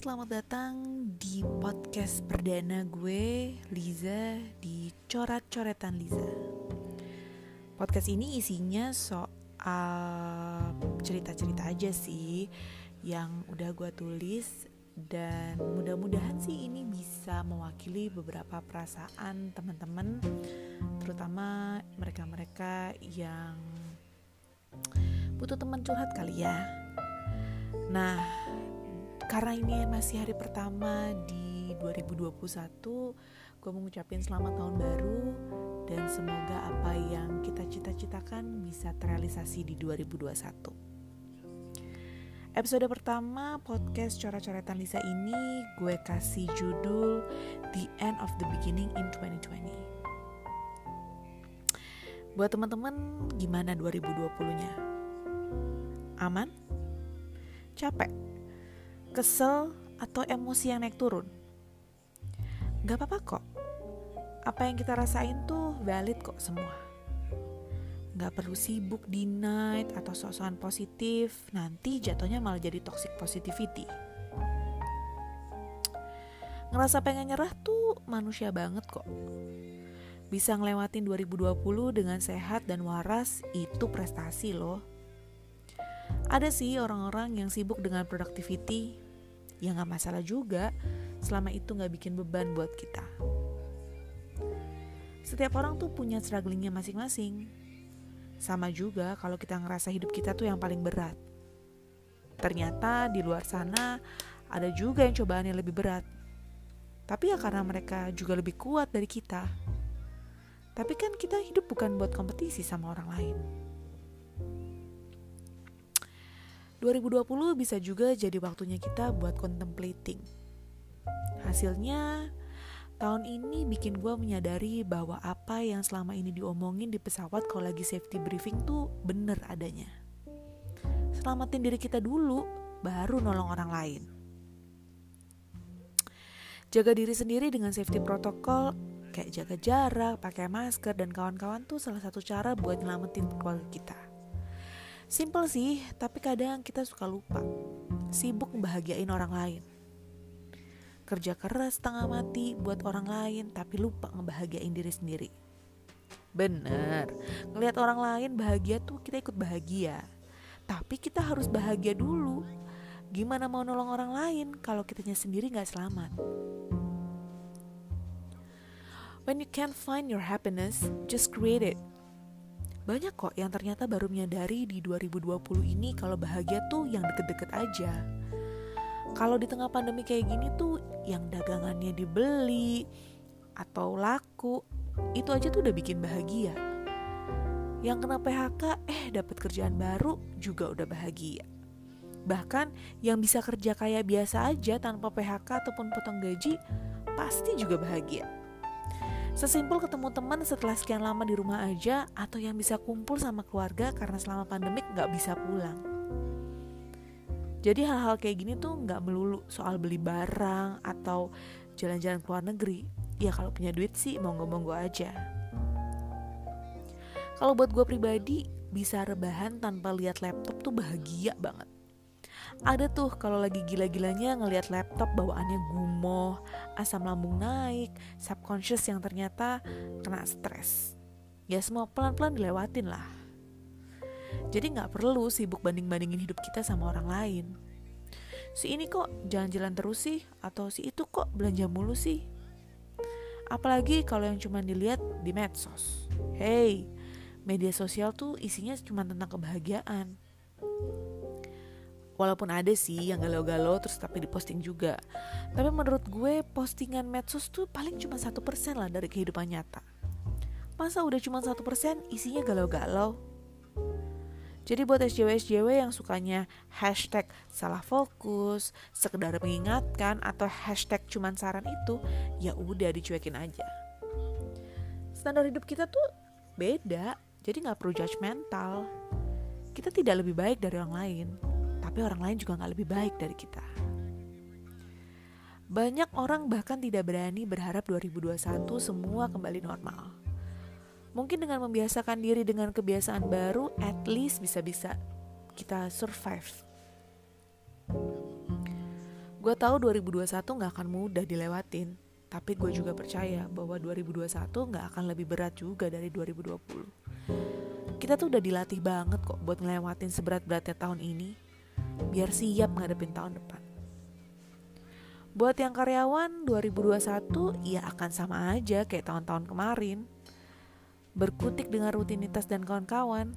selamat datang di podcast perdana gue, Liza, di Coret-Coretan Liza. Podcast ini isinya soal cerita-cerita aja sih yang udah gue tulis dan mudah-mudahan sih ini bisa mewakili beberapa perasaan teman-teman terutama mereka-mereka yang butuh teman curhat kali ya. Nah, karena ini masih hari pertama di 2021 gue mau ngucapin selamat tahun baru dan semoga apa yang kita cita-citakan bisa terrealisasi di 2021 episode pertama podcast coret-coretan Lisa ini gue kasih judul The End of the Beginning in 2020 buat teman-teman gimana 2020 nya aman? Capek kesel, atau emosi yang naik turun. Gak apa-apa kok. Apa yang kita rasain tuh valid kok semua. Gak perlu sibuk di night atau sosokan positif, nanti jatuhnya malah jadi toxic positivity. Ngerasa pengen nyerah tuh manusia banget kok. Bisa ngelewatin 2020 dengan sehat dan waras itu prestasi loh. Ada sih orang-orang yang sibuk dengan productivity, ya nggak masalah juga selama itu nggak bikin beban buat kita. Setiap orang tuh punya strugglingnya masing-masing. Sama juga kalau kita ngerasa hidup kita tuh yang paling berat. Ternyata di luar sana ada juga yang cobaannya lebih berat. Tapi ya karena mereka juga lebih kuat dari kita. Tapi kan kita hidup bukan buat kompetisi sama orang lain. 2020 bisa juga jadi waktunya kita buat contemplating. Hasilnya, tahun ini bikin gue menyadari bahwa apa yang selama ini diomongin di pesawat kalau lagi safety briefing tuh bener adanya. Selamatin diri kita dulu, baru nolong orang lain. Jaga diri sendiri dengan safety protokol kayak jaga jarak, pakai masker, dan kawan-kawan tuh salah satu cara buat nyelamatin keluarga kita. Simple sih, tapi kadang kita suka lupa. Sibuk membahagiain orang lain. Kerja keras setengah mati buat orang lain, tapi lupa ngebahagiain diri sendiri. Bener, ngelihat orang lain bahagia tuh kita ikut bahagia. Tapi kita harus bahagia dulu. Gimana mau nolong orang lain kalau kitanya sendiri gak selamat? When you can't find your happiness, just create it. Banyak kok yang ternyata baru menyadari di 2020 ini kalau bahagia tuh yang deket-deket aja. Kalau di tengah pandemi kayak gini tuh yang dagangannya dibeli atau laku, itu aja tuh udah bikin bahagia. Yang kena PHK eh dapat kerjaan baru juga udah bahagia. Bahkan yang bisa kerja kayak biasa aja tanpa PHK ataupun potong gaji pasti juga bahagia. Sesimpel ketemu teman setelah sekian lama di rumah aja atau yang bisa kumpul sama keluarga karena selama pandemik nggak bisa pulang. Jadi hal-hal kayak gini tuh nggak melulu soal beli barang atau jalan-jalan ke luar negeri. Ya kalau punya duit sih monggo-monggo aja. Kalau buat gue pribadi, bisa rebahan tanpa lihat laptop tuh bahagia banget ada tuh kalau lagi gila-gilanya ngelihat laptop bawaannya gumoh, asam lambung naik, subconscious yang ternyata kena stres. Ya semua pelan-pelan dilewatin lah. Jadi nggak perlu sibuk banding-bandingin hidup kita sama orang lain. Si ini kok jalan-jalan terus sih, atau si itu kok belanja mulu sih. Apalagi kalau yang cuma dilihat di medsos. Hey, media sosial tuh isinya cuma tentang kebahagiaan Walaupun ada sih yang galau-galau terus tapi diposting juga. Tapi menurut gue postingan medsos tuh paling cuma satu persen lah dari kehidupan nyata. Masa udah cuma satu persen isinya galau-galau? Jadi buat SJW-SJW yang sukanya hashtag salah fokus, sekedar mengingatkan, atau hashtag cuman saran itu, ya udah dicuekin aja. Standar hidup kita tuh beda, jadi nggak perlu judgmental. Kita tidak lebih baik dari orang lain tapi orang lain juga nggak lebih baik dari kita. Banyak orang bahkan tidak berani berharap 2021 semua kembali normal. Mungkin dengan membiasakan diri dengan kebiasaan baru, at least bisa-bisa kita survive. Gue tahu 2021 gak akan mudah dilewatin, tapi gue juga percaya bahwa 2021 gak akan lebih berat juga dari 2020. Kita tuh udah dilatih banget kok buat ngelewatin seberat-beratnya tahun ini, biar siap ngadepin tahun depan. Buat yang karyawan 2021 ya akan sama aja kayak tahun-tahun kemarin. Berkutik dengan rutinitas dan kawan-kawan.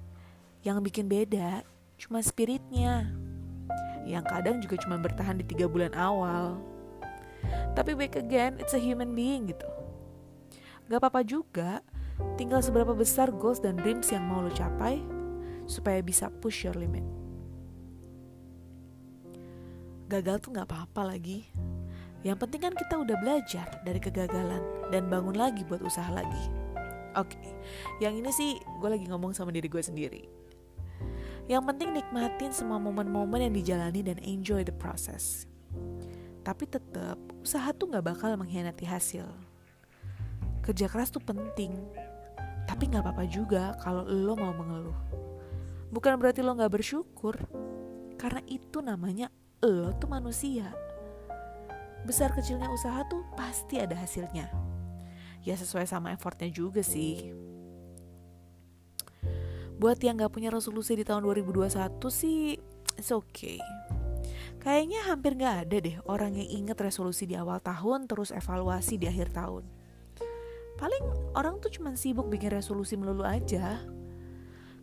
Yang bikin beda cuma spiritnya yang kadang juga cuma bertahan di tiga bulan awal. Tapi back again, it's a human being gitu. Gak apa-apa juga, tinggal seberapa besar goals dan dreams yang mau lo capai supaya bisa push your limit. Gagal tuh gak apa-apa lagi. Yang penting kan kita udah belajar dari kegagalan dan bangun lagi buat usaha lagi. Oke, okay. yang ini sih gue lagi ngomong sama diri gue sendiri yang penting nikmatin semua momen-momen yang dijalani dan enjoy the process. Tapi tetap, usaha tuh gak bakal mengkhianati hasil. Kerja keras tuh penting, tapi gak apa-apa juga kalau lo mau mengeluh. Bukan berarti lo gak bersyukur, karena itu namanya lo tuh manusia. Besar kecilnya usaha tuh pasti ada hasilnya. Ya sesuai sama effortnya juga sih. Buat yang gak punya resolusi di tahun 2021 sih, it's okay. Kayaknya hampir gak ada deh orang yang inget resolusi di awal tahun terus evaluasi di akhir tahun. Paling orang tuh cuma sibuk bikin resolusi melulu aja.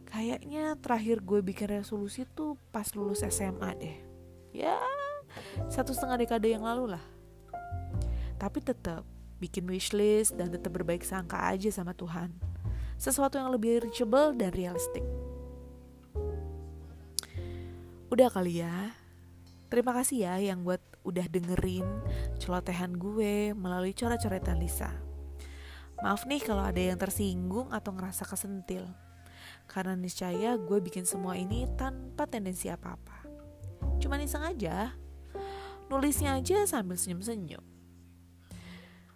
Kayaknya terakhir gue bikin resolusi tuh pas lulus SMA deh. Ya, satu setengah dekade yang lalu lah. Tapi tetap bikin wishlist dan tetap berbaik sangka aja sama Tuhan sesuatu yang lebih reachable dan realistik. Udah kali ya. Terima kasih ya yang buat udah dengerin celotehan gue melalui coret-coretan Lisa. Maaf nih kalau ada yang tersinggung atau ngerasa kesentil. Karena niscaya gue bikin semua ini tanpa tendensi apa-apa. Cuma iseng aja. Nulisnya aja sambil senyum-senyum.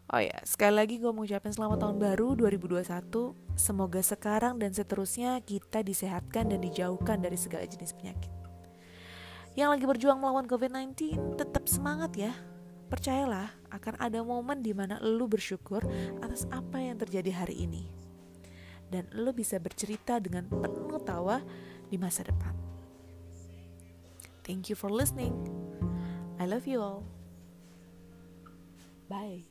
Oh ya, sekali lagi gue mau ucapin selamat tahun baru 2021. Semoga sekarang dan seterusnya kita disehatkan dan dijauhkan dari segala jenis penyakit. Yang lagi berjuang melawan COVID-19, tetap semangat ya. Percayalah, akan ada momen di mana lu bersyukur atas apa yang terjadi hari ini. Dan lu bisa bercerita dengan penuh tawa di masa depan. Thank you for listening. I love you all. Bye.